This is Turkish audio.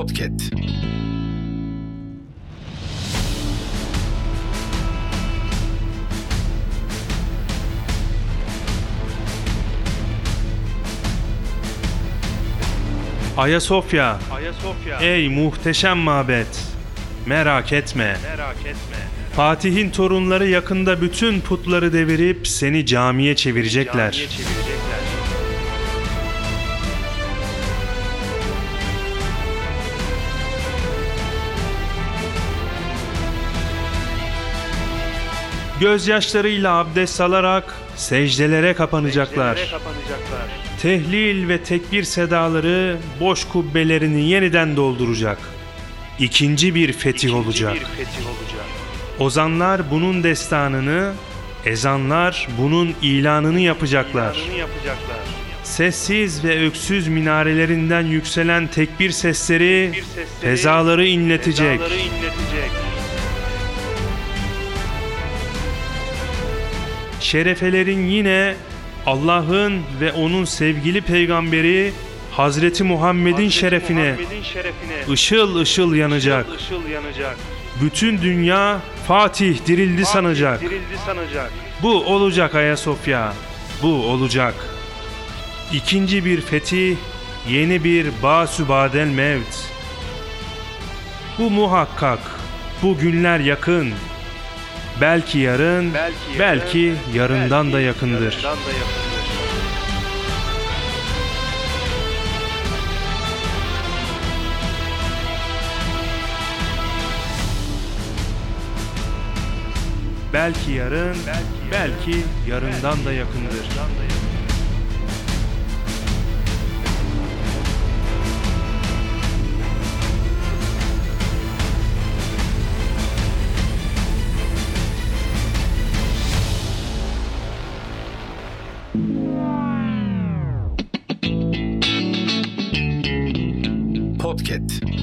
Podcast. Ayasofya, Ayasofya ey muhteşem mabet. Merak etme. merak etme. Fatih'in torunları yakında bütün putları devirip seni camiye çevirecekler. Camiye çevirecekler. Gözyaşlarıyla abdest alarak secdelere kapanacaklar. Secdelere kapanacaklar. Tehlil ve tekbir sedaları boş kubbelerini yeniden dolduracak. İkinci bir fetih İkinci olacak. Bir fetih olacak. Ozanlar bunun destanını, ezanlar bunun ilanını yapacaklar. İlanını yapacaklar. Sessiz ve öksüz minarelerinden yükselen tekbir sesleri Bir sesleri fezaları inletecek. Fezaları inletecek. Şerefelerin yine Allah'ın ve onun sevgili peygamberi Hazreti Muhammed'in Hazreti şerefine Muhammed'in şerefine ışıl ışıl yanacak. ışıl, ışıl yanacak. Bütün dünya Fatih dirildi sanacak. Dirildi sanacak. Bu olacak Ayasofya. Bu olacak. İkinci bir fetih, yeni bir basübadel mevt. Bu muhakkak. Bu günler yakın. Belki yarın, Belki, belki, yarın, yarından belki da yakındır. Yarından da yakındır. Belki yarın, Belki belki, yarın, yarından da yakındır. Yarından da yakındır. Podcast.